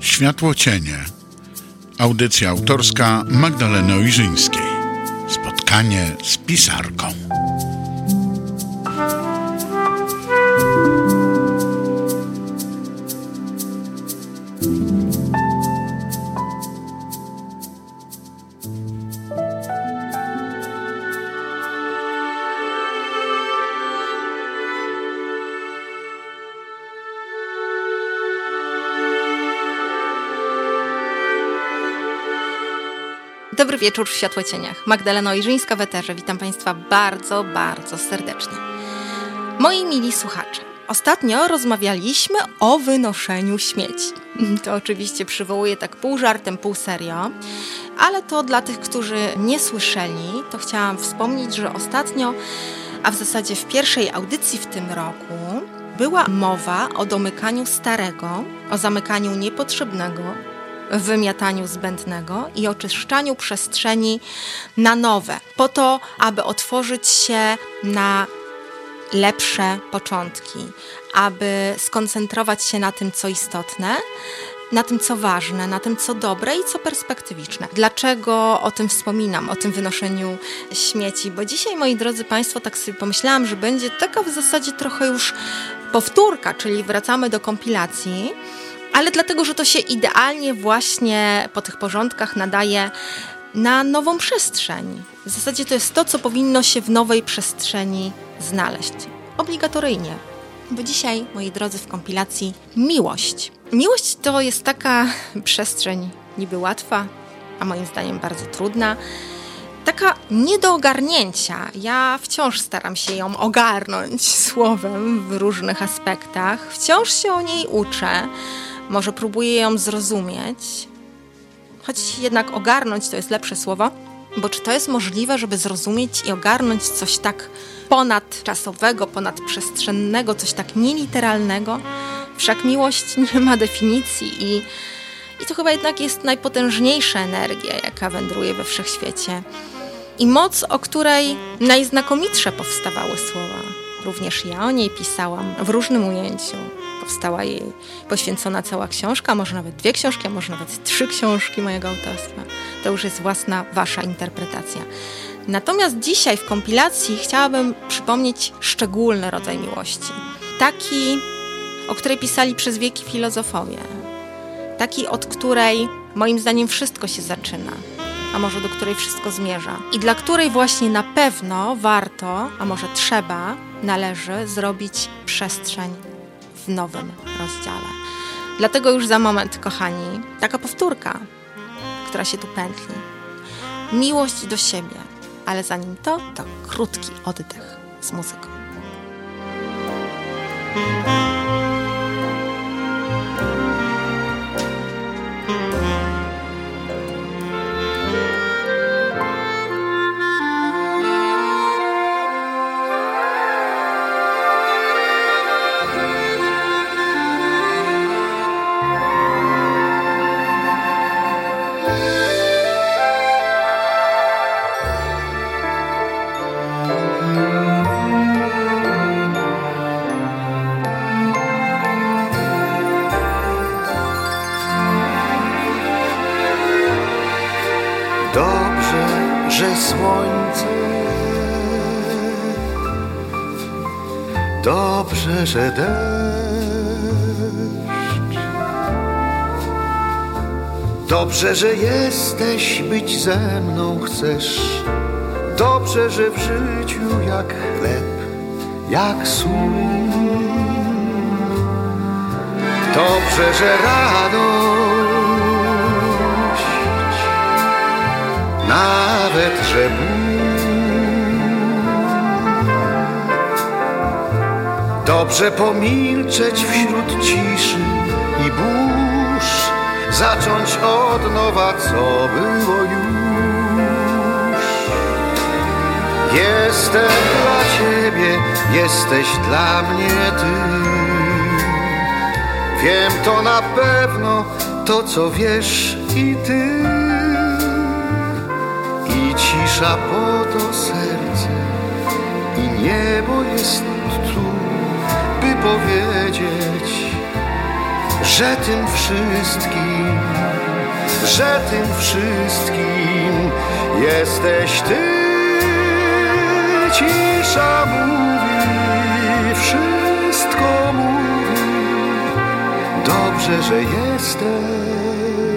Światło cienie. Audycja autorska Magdaleny Ojrzyńskiej. Spotkanie z pisarką. Wieczór w Światłocieniach. Magdalena Ojrzyńska w Eterze. Witam Państwa bardzo, bardzo serdecznie. Moi mili słuchacze, ostatnio rozmawialiśmy o wynoszeniu śmieci. To oczywiście przywołuję tak pół żartem, pół serio, ale to dla tych, którzy nie słyszeli, to chciałam wspomnieć, że ostatnio, a w zasadzie w pierwszej audycji w tym roku, była mowa o domykaniu starego, o zamykaniu niepotrzebnego, wymiataniu zbędnego i oczyszczaniu przestrzeni na nowe, po to, aby otworzyć się na lepsze początki, aby skoncentrować się na tym, co istotne, na tym, co ważne, na tym, co dobre i co perspektywiczne. Dlaczego o tym wspominam, o tym wynoszeniu śmieci? Bo dzisiaj, moi drodzy Państwo, tak sobie pomyślałam, że będzie taka w zasadzie trochę już powtórka, czyli wracamy do kompilacji ale dlatego, że to się idealnie właśnie po tych porządkach nadaje na nową przestrzeń. W zasadzie to jest to, co powinno się w nowej przestrzeni znaleźć. Obligatoryjnie. Bo dzisiaj, moi drodzy, w kompilacji miłość. Miłość to jest taka przestrzeń niby łatwa, a moim zdaniem bardzo trudna. Taka nie do ogarnięcia. Ja wciąż staram się ją ogarnąć słowem w różnych aspektach. Wciąż się o niej uczę może próbuję ją zrozumieć, choć jednak ogarnąć to jest lepsze słowo, bo czy to jest możliwe, żeby zrozumieć i ogarnąć coś tak ponadczasowego, ponadprzestrzennego, coś tak nieliteralnego? Wszak miłość nie ma definicji i, i to chyba jednak jest najpotężniejsza energia, jaka wędruje we wszechświecie. I moc, o której najznakomitsze powstawały słowa. Również ja o niej pisałam w różnym ujęciu powstała jej poświęcona cała książka, może nawet dwie książki, a może nawet trzy książki mojego autorstwa. To już jest własna wasza interpretacja. Natomiast dzisiaj w kompilacji chciałabym przypomnieć szczególny rodzaj miłości. Taki, o której pisali przez wieki filozofowie. Taki, od której moim zdaniem wszystko się zaczyna, a może do której wszystko zmierza. I dla której właśnie na pewno warto, a może trzeba, należy zrobić przestrzeń w nowym rozdziale. Dlatego już za moment, kochani, taka powtórka, która się tu pętli. Miłość do siebie, ale zanim to, to krótki oddech z muzyką. Że deszcz. Dobrze, że jesteś, być ze mną chcesz. Dobrze, że w życiu jak chleb, jak sól. Dobrze, że radość, nawet że ból. Dobrze pomilczeć wśród ciszy i burz, zacząć od nowa, co było już. Jestem dla ciebie, jesteś dla mnie ty. Wiem to na pewno, to co wiesz i ty. I cisza po to serce i nie niebo jest tu, powiedzieć, że tym wszystkim, że tym wszystkim jesteś ty. Cisza mówi, wszystko mówi, dobrze, że jesteś.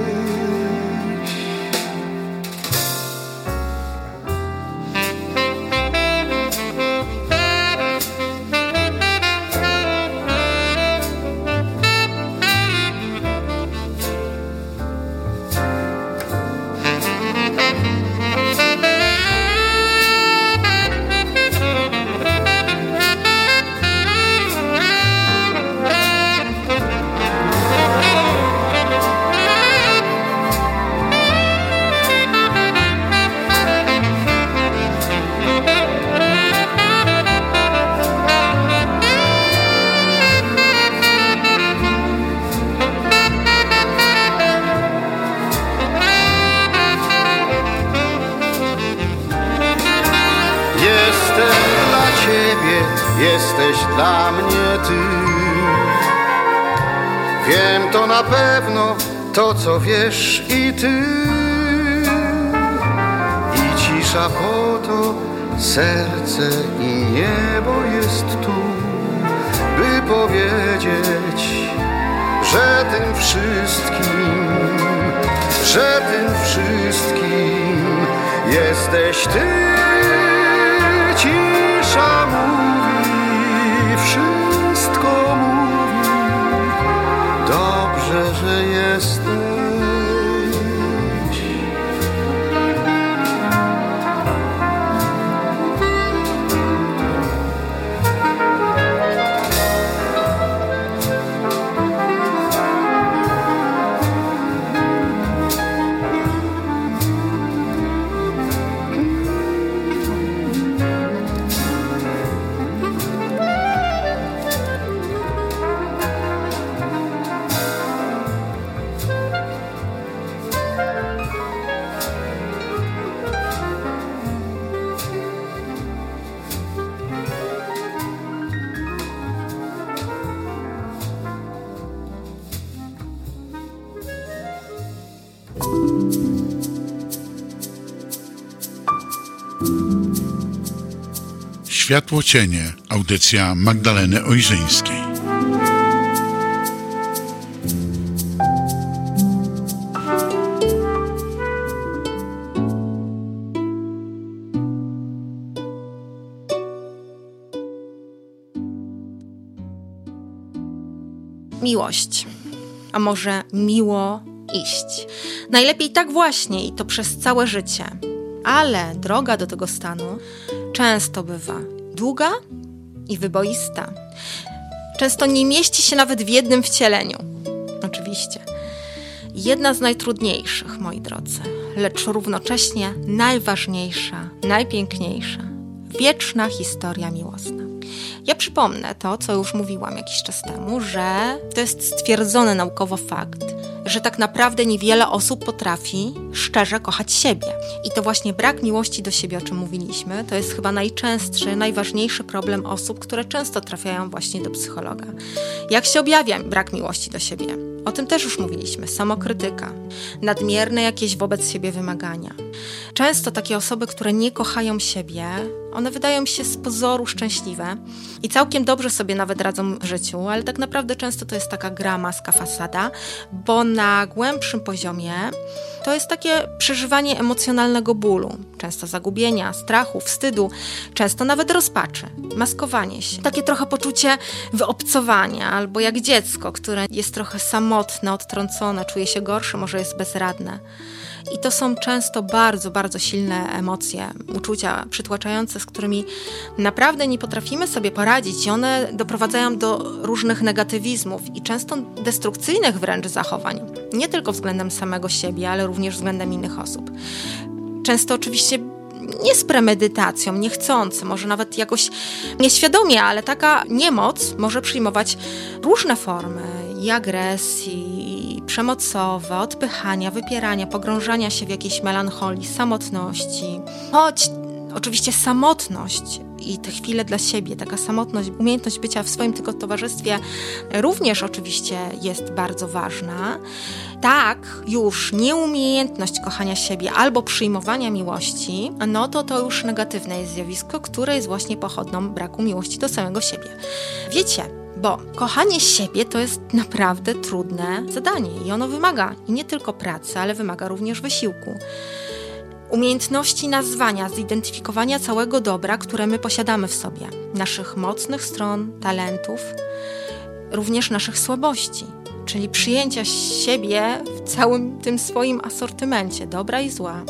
Jest tu, by powiedzieć, że tym wszystkim, że tym wszystkim jesteś Ty. Światło Cienie, audycja Magdaleny Ojrzyńskiej. Miłość, a może miło iść. Najlepiej tak właśnie i to przez całe życie. Ale droga do tego stanu często bywa długa i wyboista. Często nie mieści się nawet w jednym wcieleniu. Oczywiście. Jedna z najtrudniejszych, moi drodzy, lecz równocześnie najważniejsza, najpiękniejsza, wieczna historia miłosna. Ja przypomnę to, co już mówiłam jakiś czas temu, że to jest stwierdzony naukowo fakt, że tak naprawdę niewiele osób potrafi szczerze kochać siebie. I to właśnie brak miłości do siebie, o czym mówiliśmy, to jest chyba najczęstszy, najważniejszy problem osób, które często trafiają właśnie do psychologa. Jak się objawia brak miłości do siebie? O tym też już mówiliśmy. Samokrytyka, nadmierne jakieś wobec siebie wymagania. Często takie osoby, które nie kochają siebie, one wydają się z pozoru szczęśliwe i całkiem dobrze sobie nawet radzą w życiu, ale tak naprawdę często to jest taka gra, maska, fasada, bo na głębszym poziomie to jest takie przeżywanie emocjonalnego bólu, często zagubienia, strachu, wstydu, często nawet rozpaczy, maskowanie się, takie trochę poczucie wyobcowania, albo jak dziecko, które jest trochę samotne, odtrącone, czuje się gorsze, może jest bezradne. I to są często bardzo, bardzo silne emocje, uczucia przytłaczające, z którymi naprawdę nie potrafimy sobie poradzić i one doprowadzają do różnych negatywizmów i często destrukcyjnych wręcz zachowań. Nie tylko względem samego siebie, ale również względem innych osób. Często oczywiście nie z premedytacją, niechcący, może nawet jakoś nieświadomie, ale taka niemoc może przyjmować różne formy i agresji, przemocowe, odpychania, wypierania, pogrążania się w jakiejś melancholii, samotności. Choć oczywiście samotność i te chwile dla siebie, taka samotność, umiejętność bycia w swoim tylko towarzystwie również oczywiście jest bardzo ważna. Tak, już nieumiejętność kochania siebie albo przyjmowania miłości, no to to już negatywne jest zjawisko, które jest właśnie pochodną braku miłości do samego siebie. Wiecie, bo kochanie siebie to jest naprawdę trudne zadanie i ono wymaga i nie tylko pracy, ale wymaga również wysiłku umiejętności nazwania, zidentyfikowania całego dobra, które my posiadamy w sobie, naszych mocnych stron, talentów, również naszych słabości, czyli przyjęcia siebie w całym tym swoim asortymencie dobra i zła.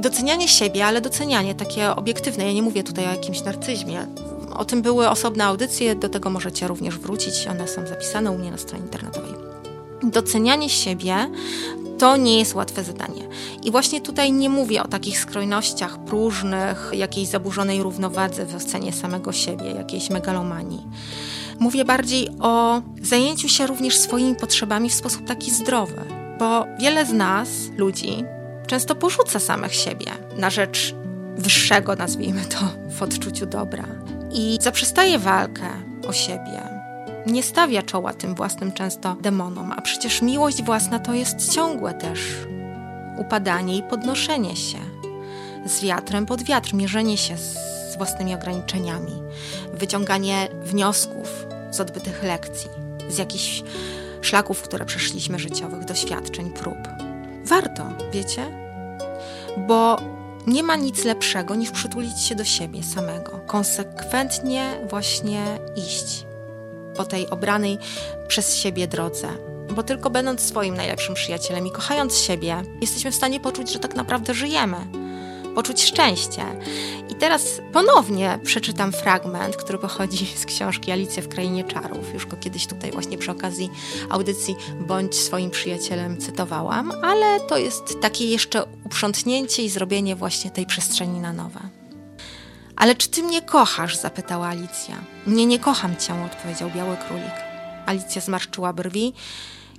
Docenianie siebie, ale docenianie takie obiektywne. Ja nie mówię tutaj o jakimś narcyzmie. O tym były osobne audycje, do tego możecie również wrócić. One są zapisane u mnie na stronie internetowej. Docenianie siebie to nie jest łatwe zadanie. I właśnie tutaj nie mówię o takich skrojnościach próżnych, jakiejś zaburzonej równowadze w ocenie samego siebie, jakiejś megalomanii. Mówię bardziej o zajęciu się również swoimi potrzebami w sposób taki zdrowy, bo wiele z nas, ludzi, często porzuca samych siebie na rzecz wyższego, nazwijmy to, w odczuciu dobra i zaprzestaje walkę o siebie, nie stawia czoła tym własnym często demonom, a przecież miłość własna to jest ciągłe też upadanie i podnoszenie się z wiatrem pod wiatr, mierzenie się z własnymi ograniczeniami, wyciąganie wniosków z odbytych lekcji, z jakichś szlaków, które przeszliśmy życiowych, doświadczeń, prób. Warto, wiecie? Bo nie ma nic lepszego niż przytulić się do siebie samego, konsekwentnie właśnie iść po tej obranej przez siebie drodze. Bo tylko będąc swoim najlepszym przyjacielem i kochając siebie, jesteśmy w stanie poczuć, że tak naprawdę żyjemy, poczuć szczęście. I teraz ponownie przeczytam fragment, który pochodzi z książki Alicja w Krainie Czarów. Już go kiedyś tutaj właśnie przy okazji audycji Bądź swoim przyjacielem cytowałam, ale to jest takie jeszcze uprzątnięcie i zrobienie właśnie tej przestrzeni na nowe. Ale czy ty mnie kochasz? zapytała Alicja. Nie, nie kocham cię, odpowiedział biały królik. Alicja zmarszczyła brwi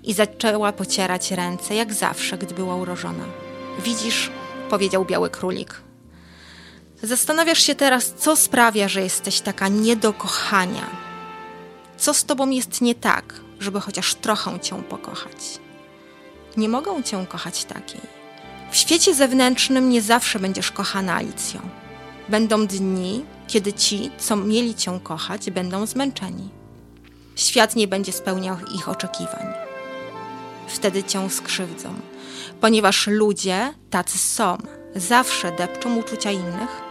i zaczęła pocierać ręce, jak zawsze, gdy była urożona. Widzisz, powiedział biały królik. Zastanawiasz się teraz, co sprawia, że jesteś taka nie do kochania. Co z tobą jest nie tak, żeby chociaż trochę cię pokochać? Nie mogą cię kochać takiej. W świecie zewnętrznym nie zawsze będziesz kochana Alicją. Będą dni, kiedy ci, co mieli cię kochać, będą zmęczeni. Świat nie będzie spełniał ich oczekiwań. Wtedy cię skrzywdzą, ponieważ ludzie tacy są, zawsze depczą uczucia innych,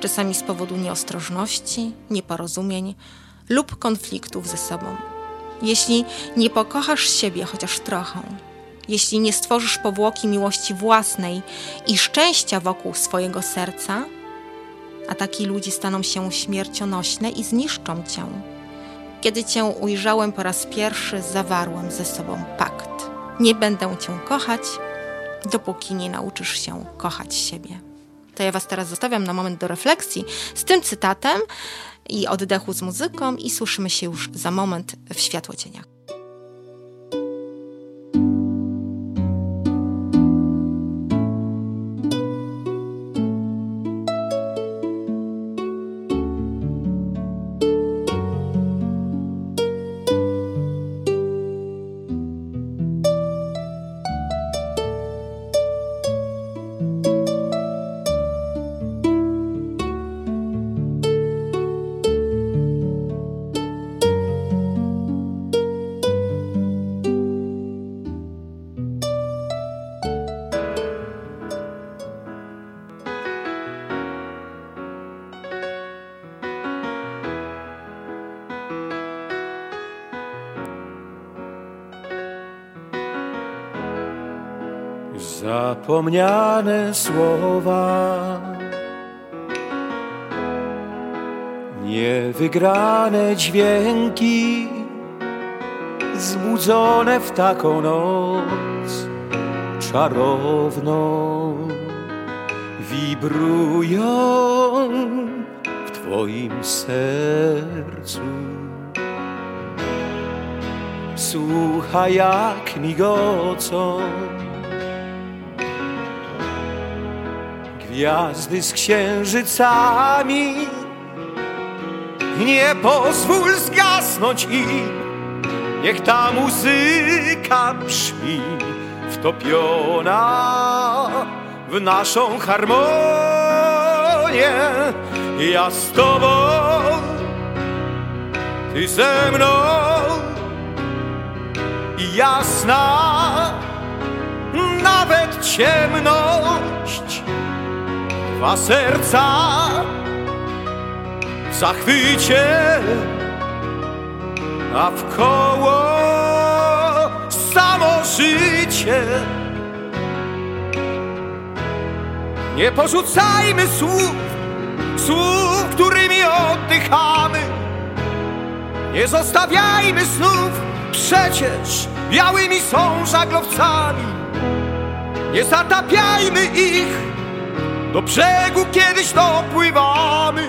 czasami z powodu nieostrożności, nieporozumień lub konfliktów ze sobą. Jeśli nie pokochasz siebie chociaż trochę, jeśli nie stworzysz powłoki miłości własnej i szczęścia wokół swojego serca, Ataki ludzi staną się śmiercionośne i zniszczą cię. Kiedy cię ujrzałem po raz pierwszy, zawarłem ze sobą pakt. Nie będę cię kochać, dopóki nie nauczysz się kochać siebie. To ja Was teraz zostawiam na moment do refleksji z tym cytatem i oddechu z muzyką i słyszymy się już za moment w światłocieniach. Zapomniane słowa, niewygrane dźwięki, zbudzone w taką noc czarowną, wibrują w Twoim sercu. Słuchaj, jak migocą gwiazdy z księżycami. Nie pozwól zgasnąć im, niech ta muzyka brzmi, wtopiona w naszą harmonię. Ja z tobą, ty ze mną, i jasna, nawet ciemność, dwa serca w zachwycie, a wkoło samo życie. Nie porzucajmy słów, słów, którymi oddychamy. Nie zostawiajmy snów, przecież białymi są żaglowcami. Nie zatapiajmy ich, do brzegu kiedyś dopływamy.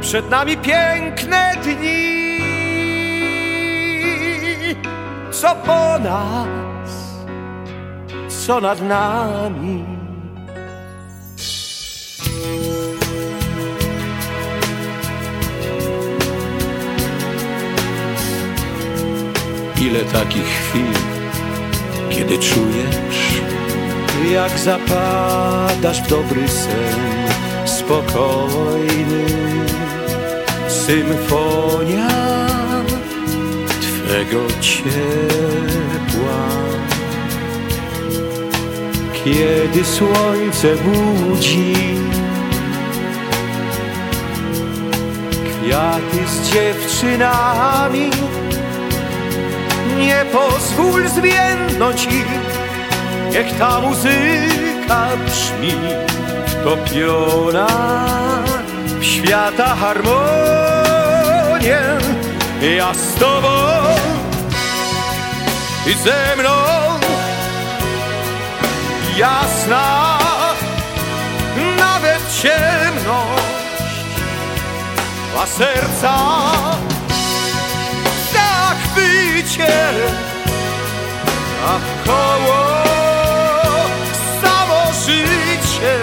Przed nami piękne dni, co po nas, co nad nami. Ile takich chwil, kiedy czujesz, jak zapadasz w dobry sen, spokojny, symfonia Twego ciepła. Kiedy słońce budzi kwiaty z dziewczynami, nie pozwól zwiędnąć ich, niech ta muzyka brzmi, wtopiona w świata harmonię. Ja z tobą i ze mną jasna, nawet ciemność, dwa serca w zachwycie, a samo życie.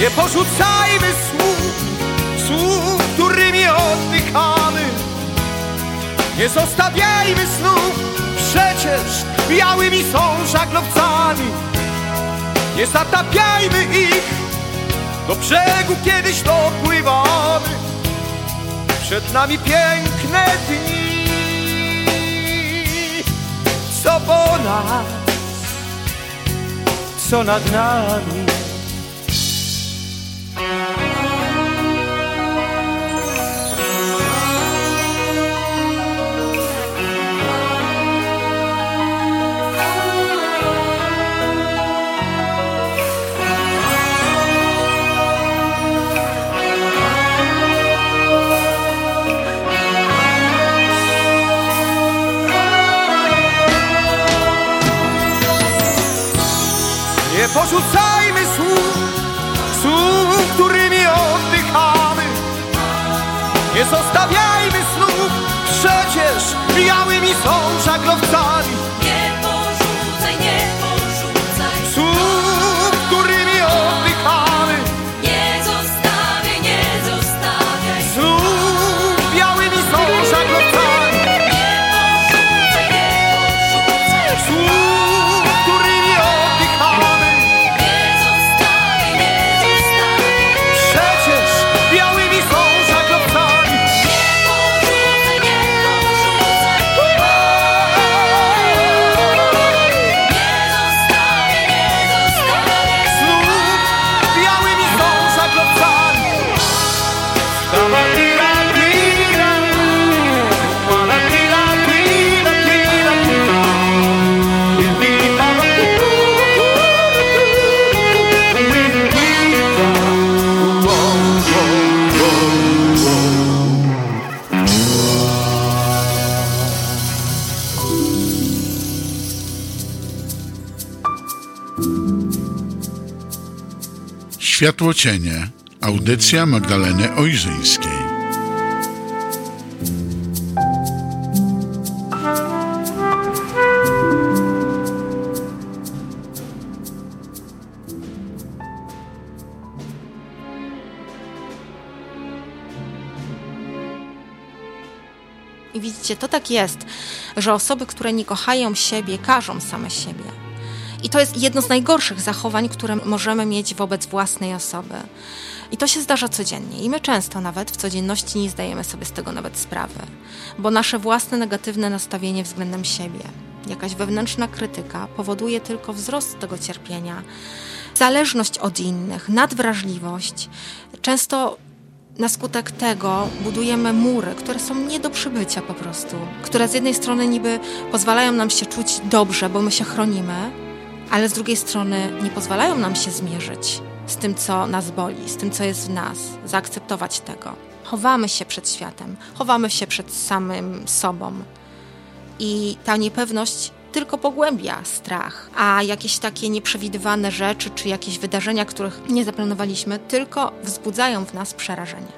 Nie porzucajmy słów, słów, którymi oddychamy. Nie zostawiajmy snów, przecież białymi są żaglowcami. Nie zatapiajmy ich, do brzegu kiedyś dopływamy. Przed nami piękne dni, co po co nad nami. Porzucajmy słów, słów, którymi oddychamy. Nie zostawiajmy snów, przecież białymi są żaglowcami. Światło Światłocienie. Audycja Magdaleny Ojrzyńskiej. I widzicie, to tak jest, że osoby, które nie kochają siebie, karzą same siebie. I to jest jedno z najgorszych zachowań, które możemy mieć wobec własnej osoby. I to się zdarza codziennie. I my często nawet w codzienności nie zdajemy sobie z tego nawet sprawy, bo nasze własne negatywne nastawienie względem siebie, jakaś wewnętrzna krytyka powoduje tylko wzrost tego cierpienia, zależność od innych, nadwrażliwość. Często na skutek tego budujemy mury, które są nie do przybycia po prostu, które z jednej strony niby pozwalają nam się czuć dobrze, bo my się chronimy, ale z drugiej strony nie pozwalają nam się zmierzyć z tym, co nas boli, z tym, co jest w nas, zaakceptować tego. Chowamy się przed światem, chowamy się przed samym sobą. I ta niepewność tylko pogłębia strach, a jakieś takie nieprzewidywane rzeczy czy jakieś wydarzenia, których nie zaplanowaliśmy, tylko wzbudzają w nas przerażenie.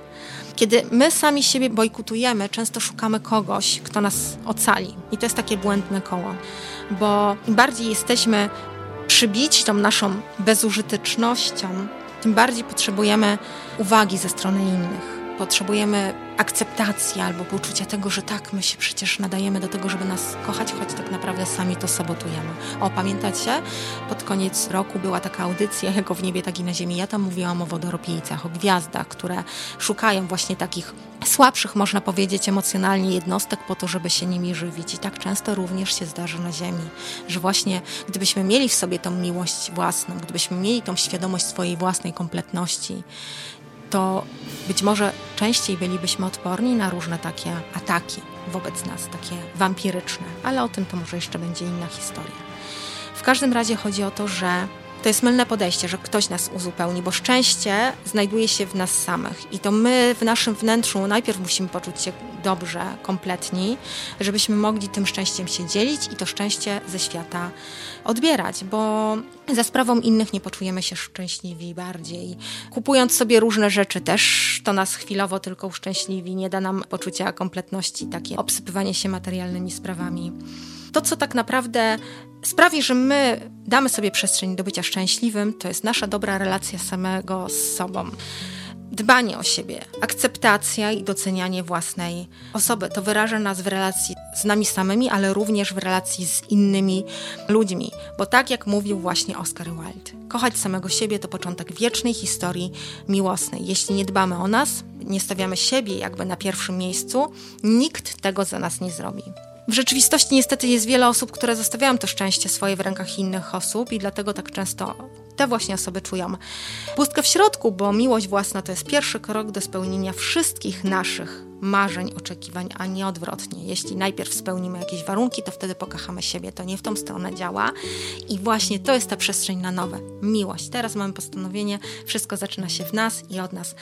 Kiedy my sami siebie bojkotujemy, często szukamy kogoś, kto nas ocali. I to jest takie błędne koło, bo im bardziej jesteśmy przybici tą naszą bezużytecznością, tym bardziej potrzebujemy uwagi ze strony innych. Potrzebujemy akceptacji albo poczucia tego, że tak, my się przecież nadajemy do tego, żeby nas kochać, choć tak naprawdę sami to sabotujemy. O, pamiętacie? Pod koniec roku była taka audycja, jako w niebie, tak i na ziemi. Ja tam mówiłam o wodoropijcach, o gwiazdach, które szukają właśnie takich słabszych, można powiedzieć, emocjonalnie jednostek po to, żeby się nimi żywić. I tak często również się zdarza na ziemi, że właśnie gdybyśmy mieli w sobie tą miłość własną, gdybyśmy mieli tą świadomość swojej własnej kompletności, to być może częściej bylibyśmy odporni na różne takie ataki wobec nas, takie wampiryczne, ale o tym to może jeszcze będzie inna historia. W każdym razie chodzi o to, że to jest mylne podejście, że ktoś nas uzupełni, bo szczęście znajduje się w nas samych i to my w naszym wnętrzu najpierw musimy poczuć się dobrze, kompletni, żebyśmy mogli tym szczęściem się dzielić i to szczęście ze świata odbierać, bo za sprawą innych nie poczujemy się szczęśliwi bardziej. Kupując sobie różne rzeczy też to nas chwilowo tylko uszczęśliwi, nie da nam poczucia kompletności, takie obsypywanie się materialnymi sprawami. To, co tak naprawdę sprawi, że my damy sobie przestrzeń do bycia szczęśliwym, to jest nasza dobra relacja samego z sobą. Dbanie o siebie, akceptacja i docenianie własnej osoby. To wyraża nas w relacji z nami samymi, ale również w relacji z innymi ludźmi. Bo tak jak mówił właśnie Oscar Wilde, kochać samego siebie to początek wiecznej historii miłosnej. Jeśli nie dbamy o nas, nie stawiamy siebie jakby na pierwszym miejscu, nikt tego za nas nie zrobi. W rzeczywistości niestety jest wiele osób, które zostawiają to szczęście swoje w rękach innych osób i dlatego tak często te właśnie osoby czują pustkę w środku, bo miłość własna to jest pierwszy krok do spełnienia wszystkich naszych marzeń, oczekiwań, a nie odwrotnie. Jeśli najpierw spełnimy jakieś warunki, to wtedy pokochamy siebie. To nie w tą stronę działa i właśnie to jest ta przestrzeń na nowe. Miłość. Teraz mamy postanowienie, wszystko zaczyna się w nas i od nas.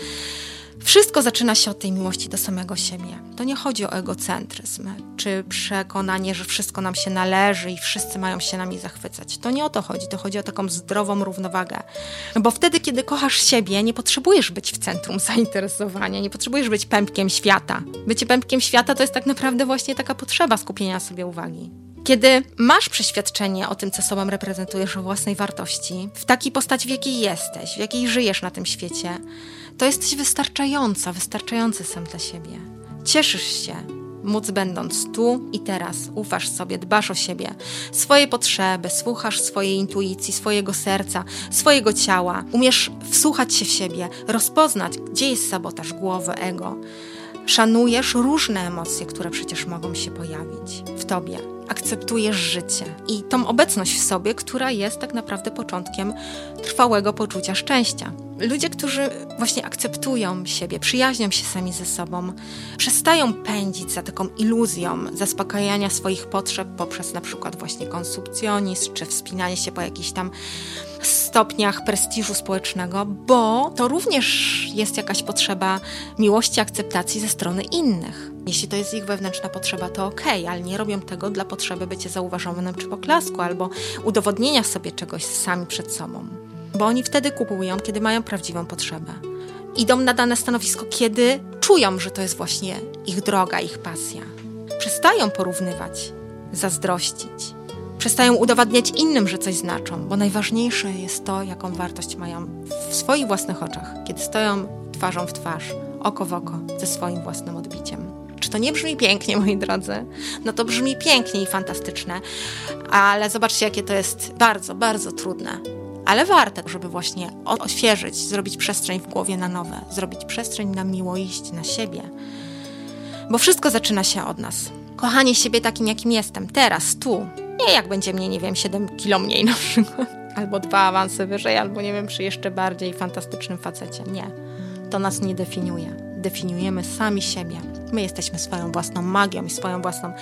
Wszystko zaczyna się od tej miłości do samego siebie. To nie chodzi o egocentryzm, czy przekonanie, że wszystko nam się należy i wszyscy mają się nami zachwycać. To nie o to chodzi, to chodzi o taką zdrową równowagę. No bo wtedy, kiedy kochasz siebie, nie potrzebujesz być w centrum zainteresowania, nie potrzebujesz być pępkiem świata. Bycie pępkiem świata to jest tak naprawdę właśnie taka potrzeba skupienia sobie uwagi. Kiedy masz przeświadczenie o tym, co sobą reprezentujesz, o własnej wartości, w takiej postaci, w jakiej jesteś, w jakiej żyjesz na tym świecie, to jesteś wystarczająca, wystarczający sam dla siebie. Cieszysz się, móc będąc tu i teraz, ufasz sobie, dbasz o siebie, swoje potrzeby, słuchasz swojej intuicji, swojego serca, swojego ciała, umiesz wsłuchać się w siebie, rozpoznać, gdzie jest sabotaż głowy, ego. Szanujesz różne emocje, które przecież mogą się pojawić w tobie. Akceptujesz życie i tą obecność w sobie, która jest tak naprawdę początkiem trwałego poczucia szczęścia. Ludzie, którzy właśnie akceptują siebie, przyjaźnią się sami ze sobą, przestają pędzić za taką iluzją zaspokajania swoich potrzeb poprzez na przykład właśnie konsumpcjonizm czy wspinanie się po jakichś tam stopniach prestiżu społecznego, bo to również jest jakaś potrzeba miłości, akceptacji ze strony innych. Jeśli to jest ich wewnętrzna potrzeba, to okej, ale nie robią tego dla potrzeby bycia zauważonym czy poklasku, albo udowodnienia sobie czegoś sami przed sobą. Bo oni wtedy kupują, kiedy mają prawdziwą potrzebę. Idą na dane stanowisko, kiedy czują, że to jest właśnie ich droga, ich pasja. Przestają porównywać, zazdrościć. Przestają udowadniać innym, że coś znaczą, bo najważniejsze jest to, jaką wartość mają w swoich własnych oczach, kiedy stoją twarzą w twarz, oko w oko ze swoim własnym odbiciem. Czy to nie brzmi pięknie, moi drodzy. No to brzmi pięknie i fantastycznie, ale zobaczcie, jakie to jest bardzo, bardzo trudne. Ale warte, żeby właśnie odświeżyć, zrobić przestrzeń w głowie na nowe, zrobić przestrzeń na miłość, na siebie. Bo wszystko zaczyna się od nas. Kochanie siebie takim, jakim jestem, teraz, tu. Nie jak będzie mnie, nie wiem, 7 kilo mniej na przykład. Albo dwa awanse wyżej, albo nie wiem, przy jeszcze bardziej fantastycznym facecie. Nie. To nas nie definiuje. Definiujemy sami siebie. My jesteśmy swoją własną magią i swoją własną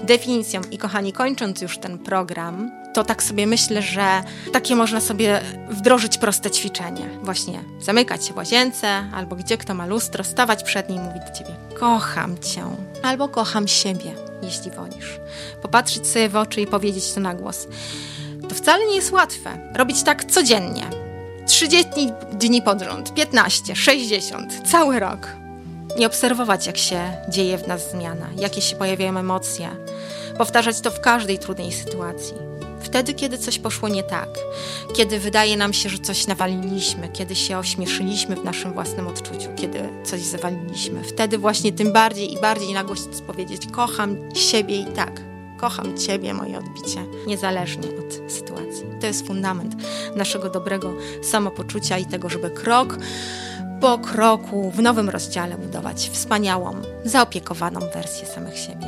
definicją. I kochani, kończąc już ten program, to tak sobie myślę, że takie można sobie wdrożyć proste ćwiczenie. Właśnie zamykać się w łazience, albo gdzie kto ma lustro, stawać przed nim i mówić do ciebie: Kocham cię, albo kocham siebie, jeśli wolisz. Popatrzeć sobie w oczy i powiedzieć to na głos. To wcale nie jest łatwe. Robić tak codziennie. 30 dni pod rząd, 15, 60, cały rok. I obserwować, jak się dzieje w nas zmiana, jakie się pojawiają emocje. Powtarzać to w każdej trudnej sytuacji. Wtedy, kiedy coś poszło nie tak, kiedy wydaje nam się, że coś nawaliliśmy, kiedy się ośmieszyliśmy w naszym własnym odczuciu, kiedy coś zawaliliśmy, wtedy właśnie tym bardziej i bardziej na głośno powiedzieć: Kocham siebie i tak. Kocham Ciebie, moje odbicie, niezależnie od sytuacji. To jest fundament naszego dobrego samopoczucia i tego, żeby krok po kroku w nowym rozdziale budować wspaniałą, zaopiekowaną wersję samych siebie.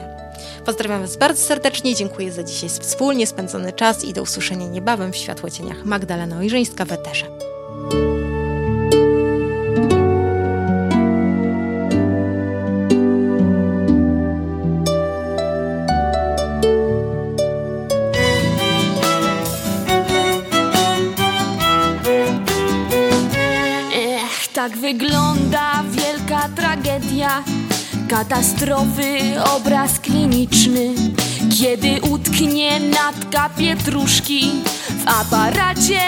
Pozdrawiam Was bardzo serdecznie, dziękuję za dzisiaj wspólnie spędzony czas i do usłyszenia niebawem w Światłocieniach. Magdalena Ojrzyńska w Eterze. Wygląda wielka tragedia. Katastrofy, obraz kliniczny. Kiedy utknie natka pietruszki W aparacie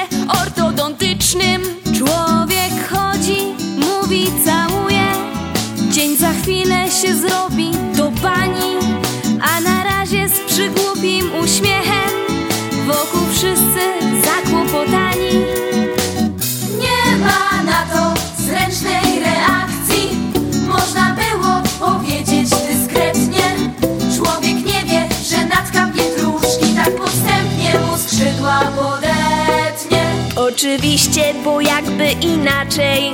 ortodontycznym. Człowiek chodzi, mówi, całuje. Dzień za chwilę się zrobi do bani A na razie z przygłupim uśmiechem. Wokół wszyscy zakłopotani zręcznej reakcji. Można było powiedzieć dyskretnie. Człowiek nie wie, że natka pietruszki tak podstępnie mu skrzydła podetnie. Oczywiście, bo jakby inaczej.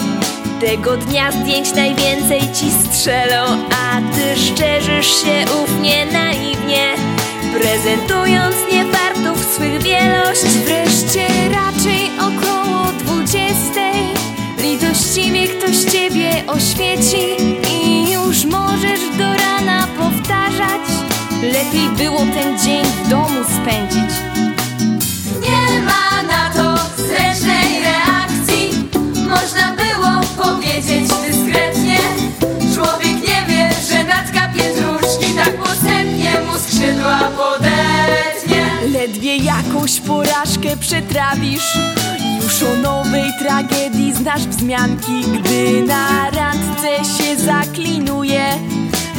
Tego dnia zdjęć najwięcej ci strzelą, a ty szczerzysz się ufnie, naiwnie. Prezentując niewartów swych wielość Wreszcie raczej około dwudziestej Litościwie ktoś ciebie oświeci I już możesz do rana powtarzać. Lepiej było ten dzień w domu spędzić. Nie ma na to zręcznej reakcji. Można było powiedzieć dyskretnie. Człowiek nie wie, że natka pietruszki Tak postępnie mu skrzydła podetnie. Ledwie jakąś porażkę przetrawisz Już o nowej tragedii znasz wzmianki. Gdy na randce się zaklinuje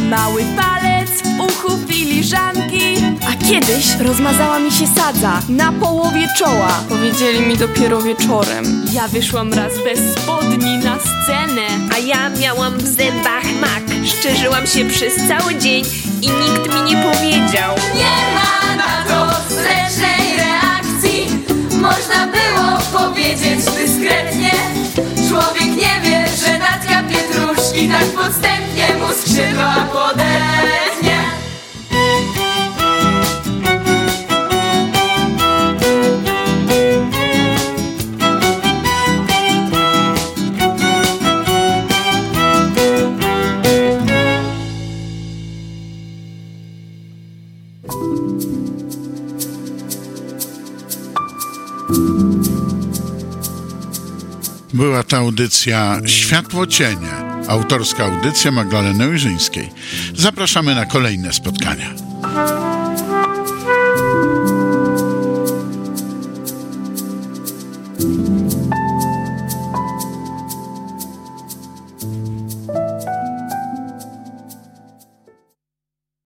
Mały palec w uchu filiżanki. A kiedyś rozmazała mi się sadza na połowie czoła. Powiedzieli mi dopiero wieczorem. Ja wyszłam raz bez spodni na scenę. A ja miałam w zębach mak. Szczerzyłam się przez cały dzień I nikt mi nie powiedział. Nie ma na to zręcznej reakcji to audycja Światło Cienie, autorska audycja Magdaleny Ojrzyńskiej. Zapraszamy na kolejne spotkania.